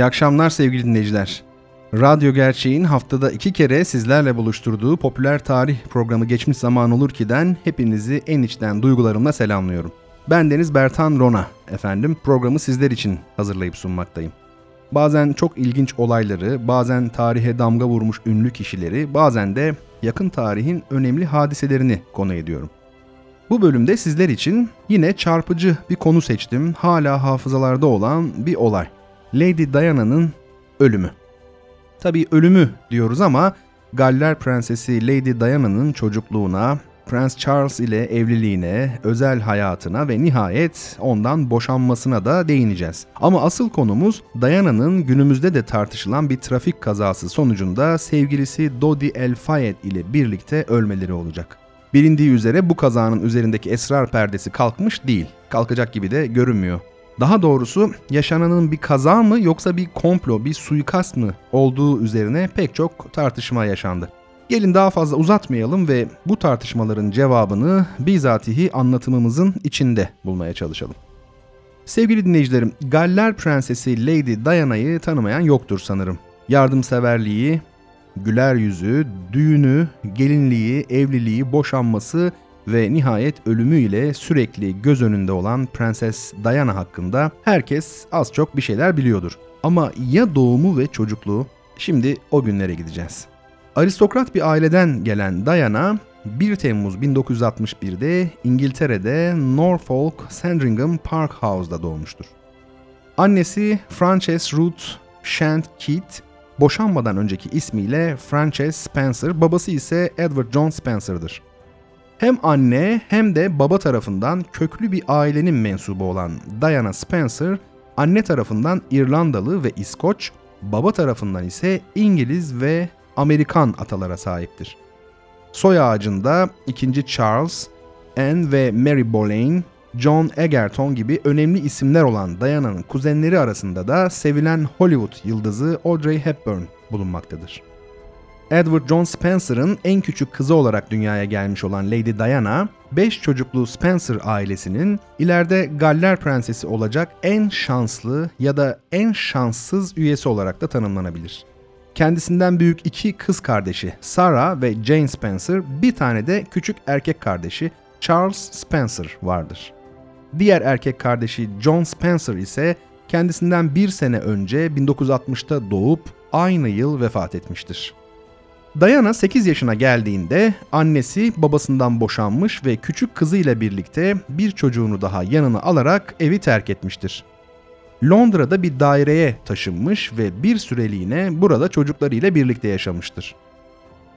İyi akşamlar sevgili dinleyiciler. Radyo Gerçeğin haftada iki kere sizlerle buluşturduğu popüler tarih programı Geçmiş Zaman Olur Ki'den hepinizi en içten duygularımla selamlıyorum. Ben Deniz Bertan Rona efendim programı sizler için hazırlayıp sunmaktayım. Bazen çok ilginç olayları, bazen tarihe damga vurmuş ünlü kişileri, bazen de yakın tarihin önemli hadiselerini konu ediyorum. Bu bölümde sizler için yine çarpıcı bir konu seçtim. Hala hafızalarda olan bir olay. Lady Diana'nın ölümü. Tabii ölümü diyoruz ama Galler Prensesi Lady Diana'nın çocukluğuna, Prens Charles ile evliliğine, özel hayatına ve nihayet ondan boşanmasına da değineceğiz. Ama asıl konumuz Diana'nın günümüzde de tartışılan bir trafik kazası sonucunda sevgilisi Dodi El Fayed ile birlikte ölmeleri olacak. Bilindiği üzere bu kazanın üzerindeki esrar perdesi kalkmış değil. Kalkacak gibi de görünmüyor. Daha doğrusu yaşananın bir kaza mı yoksa bir komplo, bir suikast mı olduğu üzerine pek çok tartışma yaşandı. Gelin daha fazla uzatmayalım ve bu tartışmaların cevabını bizatihi anlatımımızın içinde bulmaya çalışalım. Sevgili dinleyicilerim, Galler Prensesi Lady Diana'yı tanımayan yoktur sanırım. Yardımseverliği, güler yüzü, düğünü, gelinliği, evliliği, boşanması ve nihayet ölümüyle sürekli göz önünde olan Prenses Diana hakkında herkes az çok bir şeyler biliyordur. Ama ya doğumu ve çocukluğu? Şimdi o günlere gideceğiz. Aristokrat bir aileden gelen Diana 1 Temmuz 1961'de İngiltere'de Norfolk Sandringham Park House'da doğmuştur. Annesi Frances Ruth Shant Keat, boşanmadan önceki ismiyle Frances Spencer, babası ise Edward John Spencer'dır. Hem anne hem de baba tarafından köklü bir ailenin mensubu olan Diana Spencer, anne tarafından İrlandalı ve İskoç, baba tarafından ise İngiliz ve Amerikan atalara sahiptir. Soy ağacında 2. Charles, Anne ve Mary Boleyn, John Egerton gibi önemli isimler olan Diana'nın kuzenleri arasında da sevilen Hollywood yıldızı Audrey Hepburn bulunmaktadır. Edward John Spencer'ın en küçük kızı olarak dünyaya gelmiş olan Lady Diana, 5 çocuklu Spencer ailesinin ileride Galler Prensesi olacak en şanslı ya da en şanssız üyesi olarak da tanımlanabilir. Kendisinden büyük iki kız kardeşi Sarah ve Jane Spencer, bir tane de küçük erkek kardeşi Charles Spencer vardır. Diğer erkek kardeşi John Spencer ise kendisinden bir sene önce 1960'ta doğup aynı yıl vefat etmiştir. Diana 8 yaşına geldiğinde annesi babasından boşanmış ve küçük kızıyla birlikte bir çocuğunu daha yanına alarak evi terk etmiştir. Londra'da bir daireye taşınmış ve bir süreliğine burada çocuklarıyla birlikte yaşamıştır.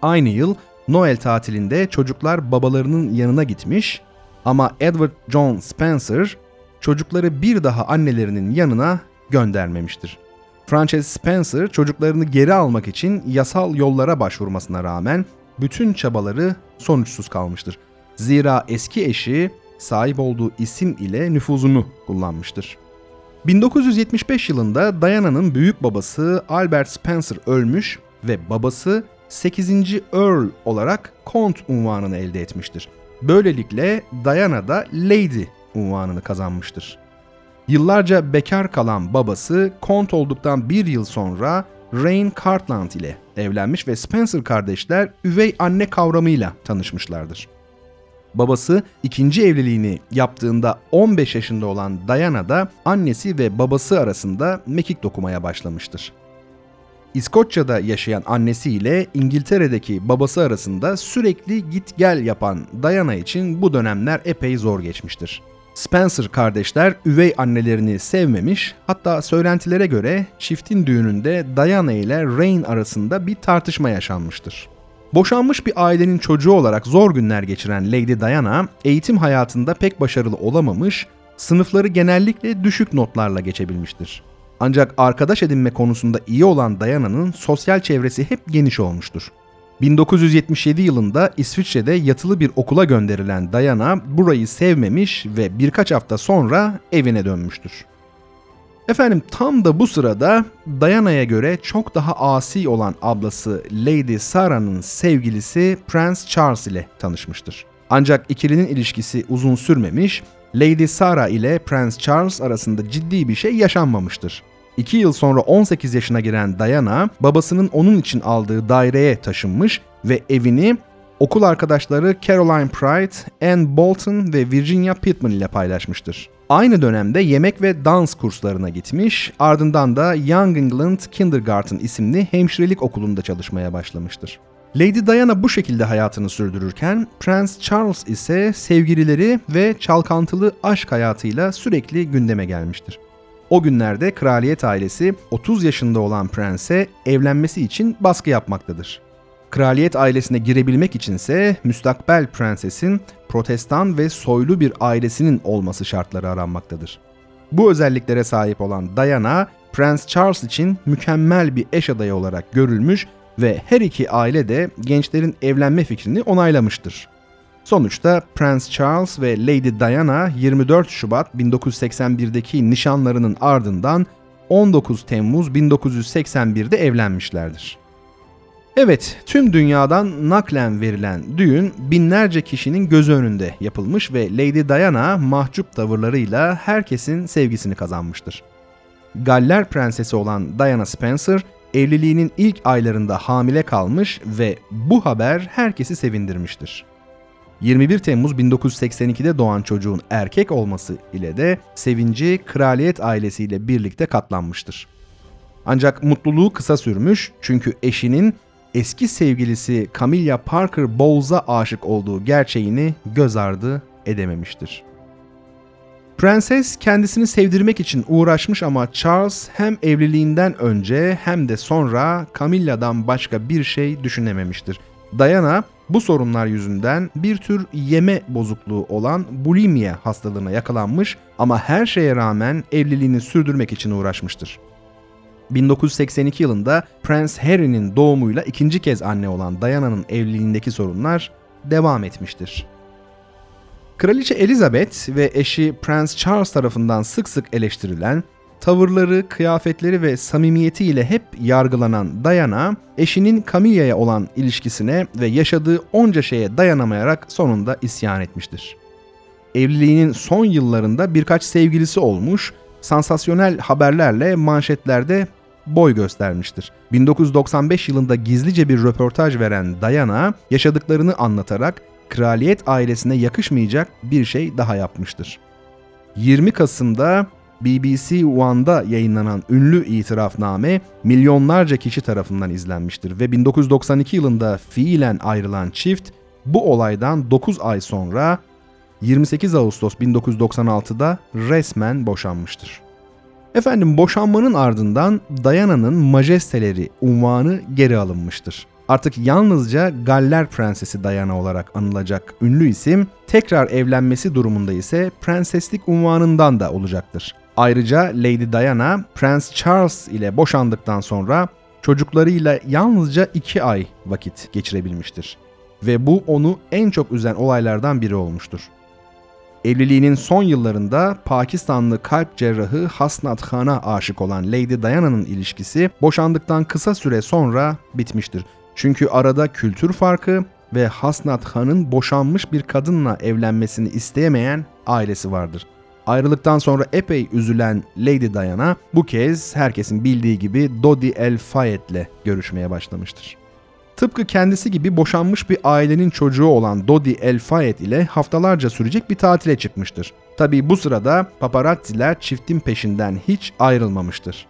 Aynı yıl Noel tatilinde çocuklar babalarının yanına gitmiş ama Edward John Spencer çocukları bir daha annelerinin yanına göndermemiştir. Frances Spencer çocuklarını geri almak için yasal yollara başvurmasına rağmen bütün çabaları sonuçsuz kalmıştır. Zira eski eşi sahip olduğu isim ile nüfuzunu kullanmıştır. 1975 yılında Diana'nın büyük babası Albert Spencer ölmüş ve babası 8. Earl olarak Kont unvanını elde etmiştir. Böylelikle Diana da Lady unvanını kazanmıştır. Yıllarca bekar kalan babası kont olduktan bir yıl sonra Rain Cartland ile evlenmiş ve Spencer kardeşler üvey anne kavramıyla tanışmışlardır. Babası ikinci evliliğini yaptığında 15 yaşında olan Diana da annesi ve babası arasında mekik dokumaya başlamıştır. İskoçya'da yaşayan annesiyle İngiltere'deki babası arasında sürekli git gel yapan Diana için bu dönemler epey zor geçmiştir. Spencer kardeşler üvey annelerini sevmemiş, hatta söylentilere göre çiftin düğününde Diana ile Rain arasında bir tartışma yaşanmıştır. Boşanmış bir ailenin çocuğu olarak zor günler geçiren Lady Diana, eğitim hayatında pek başarılı olamamış, sınıfları genellikle düşük notlarla geçebilmiştir. Ancak arkadaş edinme konusunda iyi olan Diana'nın sosyal çevresi hep geniş olmuştur. 1977 yılında İsviçre'de yatılı bir okula gönderilen Diana burayı sevmemiş ve birkaç hafta sonra evine dönmüştür. Efendim tam da bu sırada Diana'ya göre çok daha asi olan ablası Lady Sarah'nın sevgilisi Prince Charles ile tanışmıştır. Ancak ikilinin ilişkisi uzun sürmemiş, Lady Sarah ile Prince Charles arasında ciddi bir şey yaşanmamıştır. 2 yıl sonra 18 yaşına giren Diana, babasının onun için aldığı daireye taşınmış ve evini okul arkadaşları Caroline Pride, Anne Bolton ve Virginia Pittman ile paylaşmıştır. Aynı dönemde yemek ve dans kurslarına gitmiş, ardından da Young England Kindergarten isimli hemşirelik okulunda çalışmaya başlamıştır. Lady Diana bu şekilde hayatını sürdürürken Prince Charles ise sevgilileri ve çalkantılı aşk hayatıyla sürekli gündeme gelmiştir. O günlerde kraliyet ailesi 30 yaşında olan prense evlenmesi için baskı yapmaktadır. Kraliyet ailesine girebilmek içinse müstakbel prensesin protestan ve soylu bir ailesinin olması şartları aranmaktadır. Bu özelliklere sahip olan Diana, Prens Charles için mükemmel bir eş adayı olarak görülmüş ve her iki aile de gençlerin evlenme fikrini onaylamıştır. Sonuçta Prince Charles ve Lady Diana 24 Şubat 1981'deki nişanlarının ardından 19 Temmuz 1981'de evlenmişlerdir. Evet, tüm dünyadan naklen verilen düğün binlerce kişinin gözü önünde yapılmış ve Lady Diana mahcup tavırlarıyla herkesin sevgisini kazanmıştır. Galler prensesi olan Diana Spencer, evliliğinin ilk aylarında hamile kalmış ve bu haber herkesi sevindirmiştir. 21 Temmuz 1982'de doğan çocuğun erkek olması ile de sevinci kraliyet ailesiyle birlikte katlanmıştır. Ancak mutluluğu kısa sürmüş çünkü eşinin eski sevgilisi Camilla Parker Bowles'a aşık olduğu gerçeğini göz ardı edememiştir. Prenses kendisini sevdirmek için uğraşmış ama Charles hem evliliğinden önce hem de sonra Camilla'dan başka bir şey düşünememiştir. Diana bu sorunlar yüzünden bir tür yeme bozukluğu olan bulimia hastalığına yakalanmış ama her şeye rağmen evliliğini sürdürmek için uğraşmıştır. 1982 yılında Prince Harry'nin doğumuyla ikinci kez anne olan Diana'nın evliliğindeki sorunlar devam etmiştir. Kraliçe Elizabeth ve eşi Prince Charles tarafından sık sık eleştirilen, tavırları, kıyafetleri ve samimiyetiyle hep yargılanan Diana, eşinin Camilla'ya olan ilişkisine ve yaşadığı onca şeye dayanamayarak sonunda isyan etmiştir. Evliliğinin son yıllarında birkaç sevgilisi olmuş, sansasyonel haberlerle manşetlerde boy göstermiştir. 1995 yılında gizlice bir röportaj veren Diana, yaşadıklarını anlatarak kraliyet ailesine yakışmayacak bir şey daha yapmıştır. 20 Kasım'da BBC One'da yayınlanan ünlü itirafname milyonlarca kişi tarafından izlenmiştir ve 1992 yılında fiilen ayrılan çift bu olaydan 9 ay sonra 28 Ağustos 1996'da resmen boşanmıştır. Efendim boşanmanın ardından Diana'nın majesteleri unvanı geri alınmıştır. Artık yalnızca Galler Prensesi Diana olarak anılacak ünlü isim tekrar evlenmesi durumunda ise prenseslik unvanından da olacaktır. Ayrıca Lady Diana, Prince Charles ile boşandıktan sonra çocuklarıyla yalnızca 2 ay vakit geçirebilmiştir. Ve bu onu en çok üzen olaylardan biri olmuştur. Evliliğinin son yıllarında Pakistanlı kalp cerrahı Hasnat Khan'a aşık olan Lady Diana'nın ilişkisi boşandıktan kısa süre sonra bitmiştir. Çünkü arada kültür farkı ve Hasnat Khan'ın boşanmış bir kadınla evlenmesini isteyemeyen ailesi vardır. Ayrılıktan sonra epey üzülen Lady Diana bu kez herkesin bildiği gibi Dodi El Fayed ile görüşmeye başlamıştır. Tıpkı kendisi gibi boşanmış bir ailenin çocuğu olan Dodi El Fayed ile haftalarca sürecek bir tatile çıkmıştır. Tabi bu sırada paparazziler çiftin peşinden hiç ayrılmamıştır.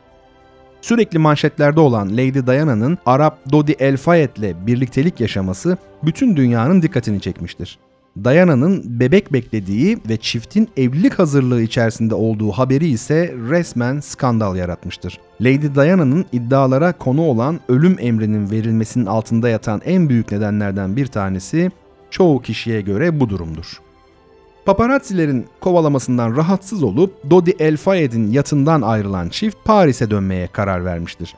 Sürekli manşetlerde olan Lady Diana'nın Arap Dodi El Fayed ile birliktelik yaşaması bütün dünyanın dikkatini çekmiştir. Diana'nın bebek beklediği ve çiftin evlilik hazırlığı içerisinde olduğu haberi ise resmen skandal yaratmıştır. Lady Diana'nın iddialara konu olan ölüm emrinin verilmesinin altında yatan en büyük nedenlerden bir tanesi çoğu kişiye göre bu durumdur. Paparazzilerin kovalamasından rahatsız olup Dodi El Fayed'in yatından ayrılan çift Paris'e dönmeye karar vermiştir.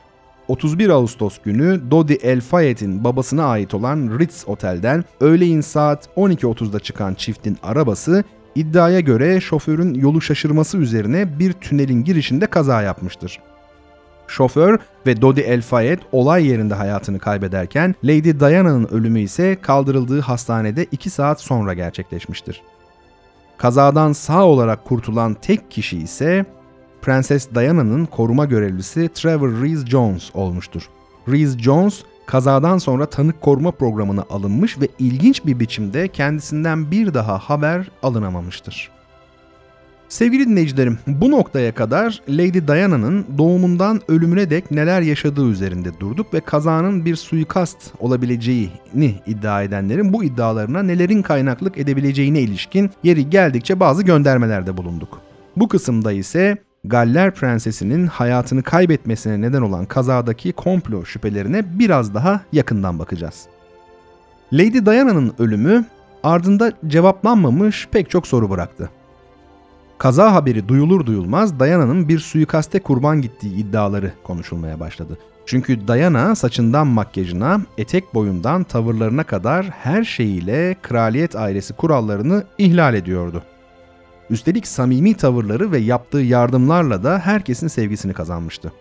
31 Ağustos günü Dodi El Fayed'in babasına ait olan Ritz Otel'den öğleyin saat 12.30'da çıkan çiftin arabası iddiaya göre şoförün yolu şaşırması üzerine bir tünelin girişinde kaza yapmıştır. Şoför ve Dodi El Fayed olay yerinde hayatını kaybederken Lady Diana'nın ölümü ise kaldırıldığı hastanede 2 saat sonra gerçekleşmiştir. Kazadan sağ olarak kurtulan tek kişi ise Prenses Diana'nın koruma görevlisi Trevor Rees Jones olmuştur. Rees Jones kazadan sonra tanık koruma programına alınmış ve ilginç bir biçimde kendisinden bir daha haber alınamamıştır. Sevgili dinleyicilerim, bu noktaya kadar Lady Diana'nın doğumundan ölümüne dek neler yaşadığı üzerinde durduk ve kazanın bir suikast olabileceğini iddia edenlerin bu iddialarına nelerin kaynaklık edebileceğine ilişkin yeri geldikçe bazı göndermelerde bulunduk. Bu kısımda ise Galler Prensesi'nin hayatını kaybetmesine neden olan kazadaki komplo şüphelerine biraz daha yakından bakacağız. Lady Diana'nın ölümü ardında cevaplanmamış pek çok soru bıraktı. Kaza haberi duyulur duyulmaz Diana'nın bir suikaste kurban gittiği iddiaları konuşulmaya başladı. Çünkü Diana saçından makyajına, etek boyundan tavırlarına kadar her şeyiyle kraliyet ailesi kurallarını ihlal ediyordu. Üstelik samimi tavırları ve yaptığı yardımlarla da herkesin sevgisini kazanmıştı.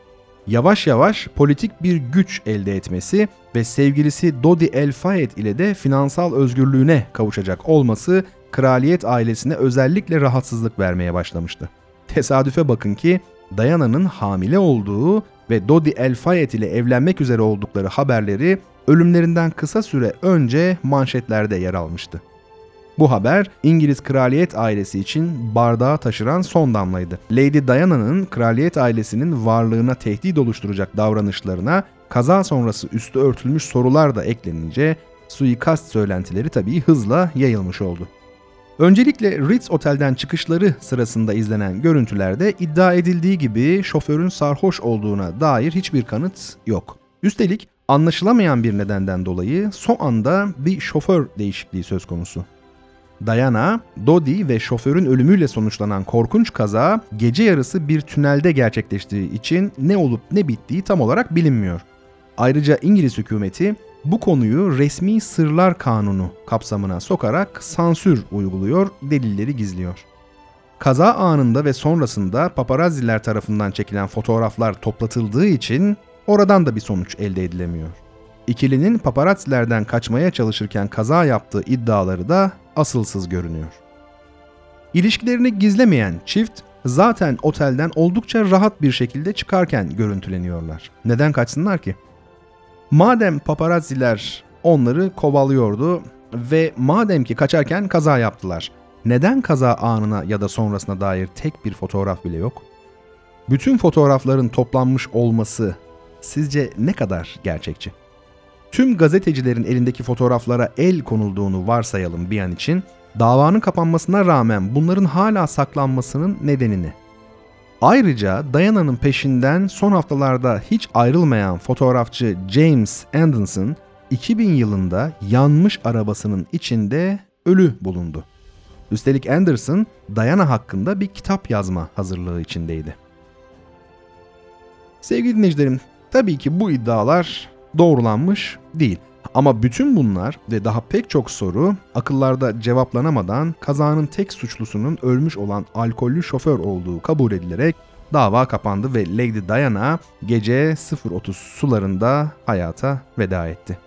Yavaş yavaş politik bir güç elde etmesi ve sevgilisi Dodi El Fayed ile de finansal özgürlüğüne kavuşacak olması kraliyet ailesine özellikle rahatsızlık vermeye başlamıştı. Tesadüfe bakın ki Diana'nın hamile olduğu ve Dodi El Fayed ile evlenmek üzere oldukları haberleri ölümlerinden kısa süre önce manşetlerde yer almıştı. Bu haber İngiliz kraliyet ailesi için bardağı taşıran son damlaydı. Lady Diana'nın kraliyet ailesinin varlığına tehdit oluşturacak davranışlarına kaza sonrası üstü örtülmüş sorular da eklenince suikast söylentileri tabii hızla yayılmış oldu. Öncelikle Ritz Otel'den çıkışları sırasında izlenen görüntülerde iddia edildiği gibi şoförün sarhoş olduğuna dair hiçbir kanıt yok. Üstelik anlaşılamayan bir nedenden dolayı son anda bir şoför değişikliği söz konusu. Diana, Dodi ve şoförün ölümüyle sonuçlanan korkunç kaza gece yarısı bir tünelde gerçekleştiği için ne olup ne bittiği tam olarak bilinmiyor. Ayrıca İngiliz hükümeti bu konuyu resmi sırlar kanunu kapsamına sokarak sansür uyguluyor, delilleri gizliyor. Kaza anında ve sonrasında paparazziler tarafından çekilen fotoğraflar toplatıldığı için oradan da bir sonuç elde edilemiyor. İkilinin paparazzilerden kaçmaya çalışırken kaza yaptığı iddiaları da asılsız görünüyor. İlişkilerini gizlemeyen çift zaten otelden oldukça rahat bir şekilde çıkarken görüntüleniyorlar. Neden kaçsınlar ki? Madem paparazziler onları kovalıyordu ve madem ki kaçarken kaza yaptılar. Neden kaza anına ya da sonrasına dair tek bir fotoğraf bile yok? Bütün fotoğrafların toplanmış olması sizce ne kadar gerçekçi? Tüm gazetecilerin elindeki fotoğraflara el konulduğunu varsayalım bir an için, davanın kapanmasına rağmen bunların hala saklanmasının nedenini Ayrıca Diana'nın peşinden son haftalarda hiç ayrılmayan fotoğrafçı James Anderson 2000 yılında yanmış arabasının içinde ölü bulundu. Üstelik Anderson Diana hakkında bir kitap yazma hazırlığı içindeydi. Sevgili dinleyicilerim, tabii ki bu iddialar doğrulanmış değil. Ama bütün bunlar ve daha pek çok soru akıllarda cevaplanamadan kazanın tek suçlusunun ölmüş olan alkollü şoför olduğu kabul edilerek dava kapandı ve Lady Diana gece 0.30 sularında hayata veda etti.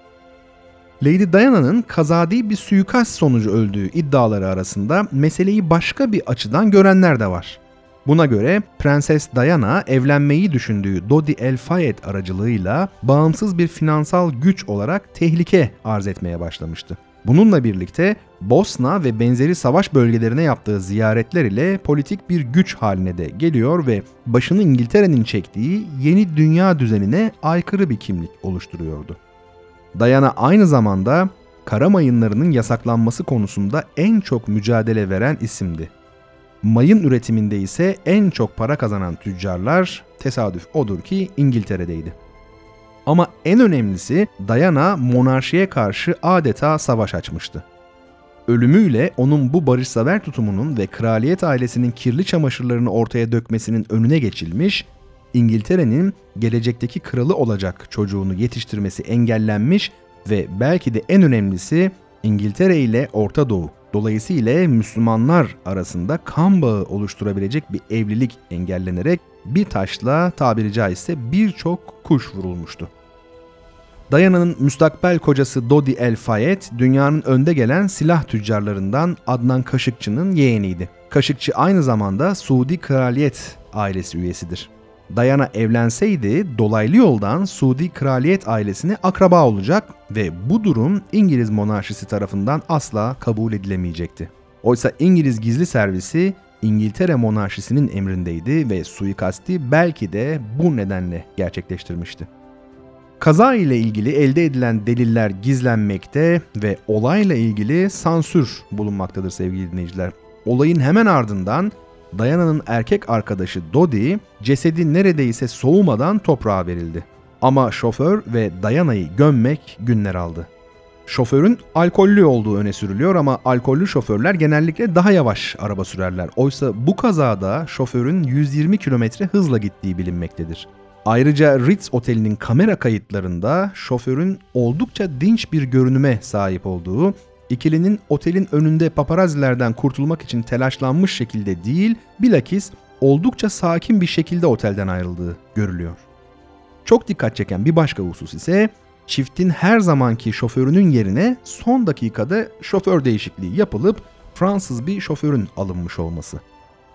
Lady Diana'nın kaza değil bir suikast sonucu öldüğü iddiaları arasında meseleyi başka bir açıdan görenler de var. Buna göre Prenses Diana evlenmeyi düşündüğü Dodi El Fayed aracılığıyla bağımsız bir finansal güç olarak tehlike arz etmeye başlamıştı. Bununla birlikte Bosna ve benzeri savaş bölgelerine yaptığı ziyaretler ile politik bir güç haline de geliyor ve başını İngiltere'nin çektiği yeni dünya düzenine aykırı bir kimlik oluşturuyordu. Diana aynı zamanda kara mayınlarının yasaklanması konusunda en çok mücadele veren isimdi. Mayın üretiminde ise en çok para kazanan tüccarlar tesadüf odur ki İngiltere'deydi. Ama en önemlisi Diana monarşiye karşı adeta savaş açmıştı. Ölümüyle onun bu barışsever tutumunun ve kraliyet ailesinin kirli çamaşırlarını ortaya dökmesinin önüne geçilmiş, İngiltere'nin gelecekteki kralı olacak çocuğunu yetiştirmesi engellenmiş ve belki de en önemlisi İngiltere ile Orta Doğu dolayısıyla Müslümanlar arasında kan bağı oluşturabilecek bir evlilik engellenerek bir taşla tabiri caizse birçok kuş vurulmuştu. Diana'nın müstakbel kocası Dodi El Fayed, dünyanın önde gelen silah tüccarlarından Adnan Kaşıkçı'nın yeğeniydi. Kaşıkçı aynı zamanda Suudi Kraliyet ailesi üyesidir. Diana evlenseydi dolaylı yoldan Suudi kraliyet ailesine akraba olacak ve bu durum İngiliz monarşisi tarafından asla kabul edilemeyecekti. Oysa İngiliz gizli servisi İngiltere monarşisinin emrindeydi ve suikasti belki de bu nedenle gerçekleştirmişti. Kaza ile ilgili elde edilen deliller gizlenmekte ve olayla ilgili sansür bulunmaktadır sevgili dinleyiciler. Olayın hemen ardından Diana'nın erkek arkadaşı Dodi cesedi neredeyse soğumadan toprağa verildi. Ama şoför ve Diana'yı gömmek günler aldı. Şoförün alkollü olduğu öne sürülüyor ama alkollü şoförler genellikle daha yavaş araba sürerler. Oysa bu kazada şoförün 120 km hızla gittiği bilinmektedir. Ayrıca Ritz Oteli'nin kamera kayıtlarında şoförün oldukça dinç bir görünüme sahip olduğu İkilinin otelin önünde paparazilerden kurtulmak için telaşlanmış şekilde değil, bilakis oldukça sakin bir şekilde otelden ayrıldığı görülüyor. Çok dikkat çeken bir başka husus ise çiftin her zamanki şoförünün yerine son dakikada şoför değişikliği yapılıp Fransız bir şoförün alınmış olması.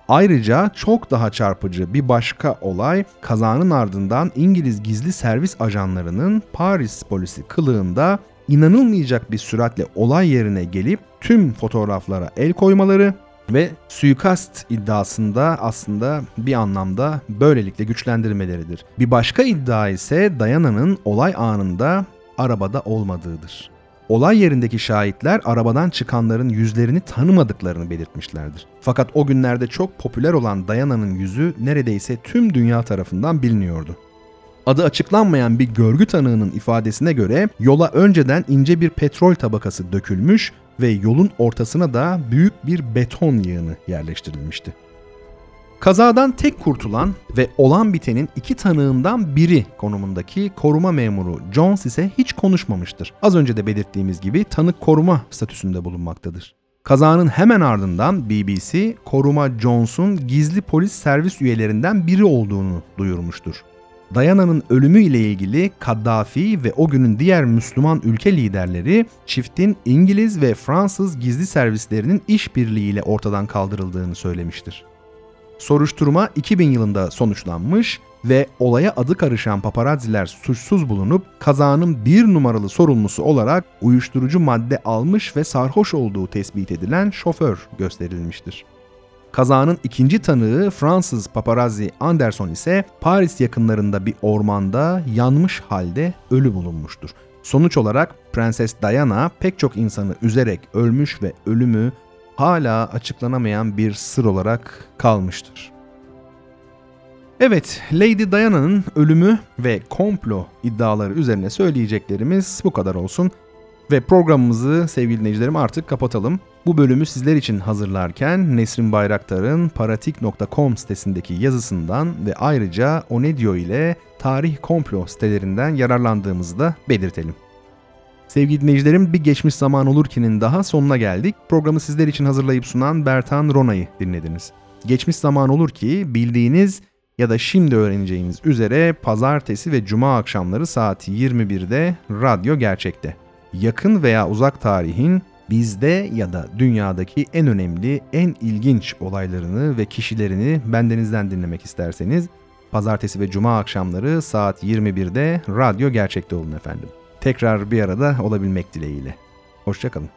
Ayrıca çok daha çarpıcı bir başka olay kazanın ardından İngiliz gizli servis ajanlarının Paris polisi kılığında inanılmayacak bir süratle olay yerine gelip tüm fotoğraflara el koymaları ve suikast iddiasında aslında bir anlamda böylelikle güçlendirmeleridir. Bir başka iddia ise Diana'nın olay anında arabada olmadığıdır. Olay yerindeki şahitler arabadan çıkanların yüzlerini tanımadıklarını belirtmişlerdir. Fakat o günlerde çok popüler olan Diana'nın yüzü neredeyse tüm dünya tarafından biliniyordu. Adı açıklanmayan bir görgü tanığının ifadesine göre yola önceden ince bir petrol tabakası dökülmüş ve yolun ortasına da büyük bir beton yığını yerleştirilmişti. Kazadan tek kurtulan ve olan bitenin iki tanığından biri konumundaki koruma memuru Jones ise hiç konuşmamıştır. Az önce de belirttiğimiz gibi tanık koruma statüsünde bulunmaktadır. Kazanın hemen ardından BBC, koruma Jones'un gizli polis servis üyelerinden biri olduğunu duyurmuştur. Diana'nın ölümü ile ilgili Kaddafi ve o günün diğer Müslüman ülke liderleri çiftin İngiliz ve Fransız gizli servislerinin işbirliğiyle ortadan kaldırıldığını söylemiştir. Soruşturma 2000 yılında sonuçlanmış ve olaya adı karışan paparazziler suçsuz bulunup kazanın bir numaralı sorumlusu olarak uyuşturucu madde almış ve sarhoş olduğu tespit edilen şoför gösterilmiştir. Kazanın ikinci tanığı Fransız paparazzi Anderson ise Paris yakınlarında bir ormanda yanmış halde ölü bulunmuştur. Sonuç olarak Prenses Diana pek çok insanı üzerek ölmüş ve ölümü hala açıklanamayan bir sır olarak kalmıştır. Evet, Lady Diana'nın ölümü ve komplo iddiaları üzerine söyleyeceklerimiz bu kadar olsun. Ve programımızı sevgili dinleyicilerim artık kapatalım. Bu bölümü sizler için hazırlarken Nesrin Bayraktar'ın paratik.com sitesindeki yazısından ve ayrıca Onedio ile tarih komplo sitelerinden yararlandığımızı da belirtelim. Sevgili dinleyicilerim bir geçmiş zaman olurkenin daha sonuna geldik. Programı sizler için hazırlayıp sunan Bertan Rona'yı dinlediniz. Geçmiş zaman olur ki bildiğiniz ya da şimdi öğreneceğiniz üzere pazartesi ve cuma akşamları saat 21'de Radyo Gerçek'te. Yakın veya uzak tarihin bizde ya da dünyadaki en önemli, en ilginç olaylarını ve kişilerini bendenizden dinlemek isterseniz pazartesi ve cuma akşamları saat 21'de Radyo Gerçek'te olun efendim. Tekrar bir arada olabilmek dileğiyle. Hoşçakalın.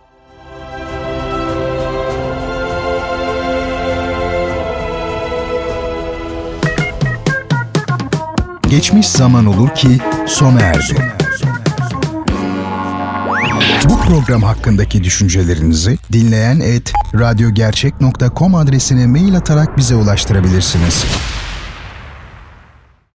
Geçmiş zaman olur ki sona erdi. Bu program hakkındaki düşüncelerinizi dinleyen et radyogercek.com adresine mail atarak bize ulaştırabilirsiniz.